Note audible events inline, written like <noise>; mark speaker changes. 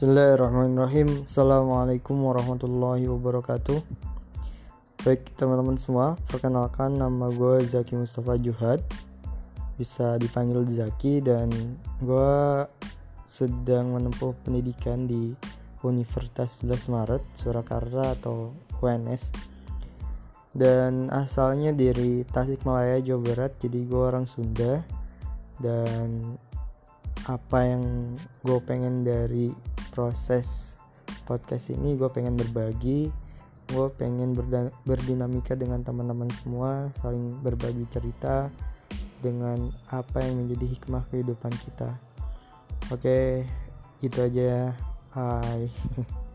Speaker 1: Bismillahirrahmanirrahim. Assalamualaikum warahmatullahi wabarakatuh. Baik teman-teman semua Perkenalkan nama gue Zaki Mustafa Juhad. Bisa dipanggil Zaki Dan gue sedang menempuh pendidikan di Universitas 11 Maret Surakarta atau UNS Dan asalnya dari Tasikmalaya, Jawa Barat Jadi gue orang Sunda. Dan apa yang gue pengen dari proses podcast ini gue pengen berbagi gue pengen berdinamika dengan teman-teman semua saling berbagi cerita dengan apa yang menjadi hikmah kehidupan kita. Oke itu aja ya. Hai <laughs>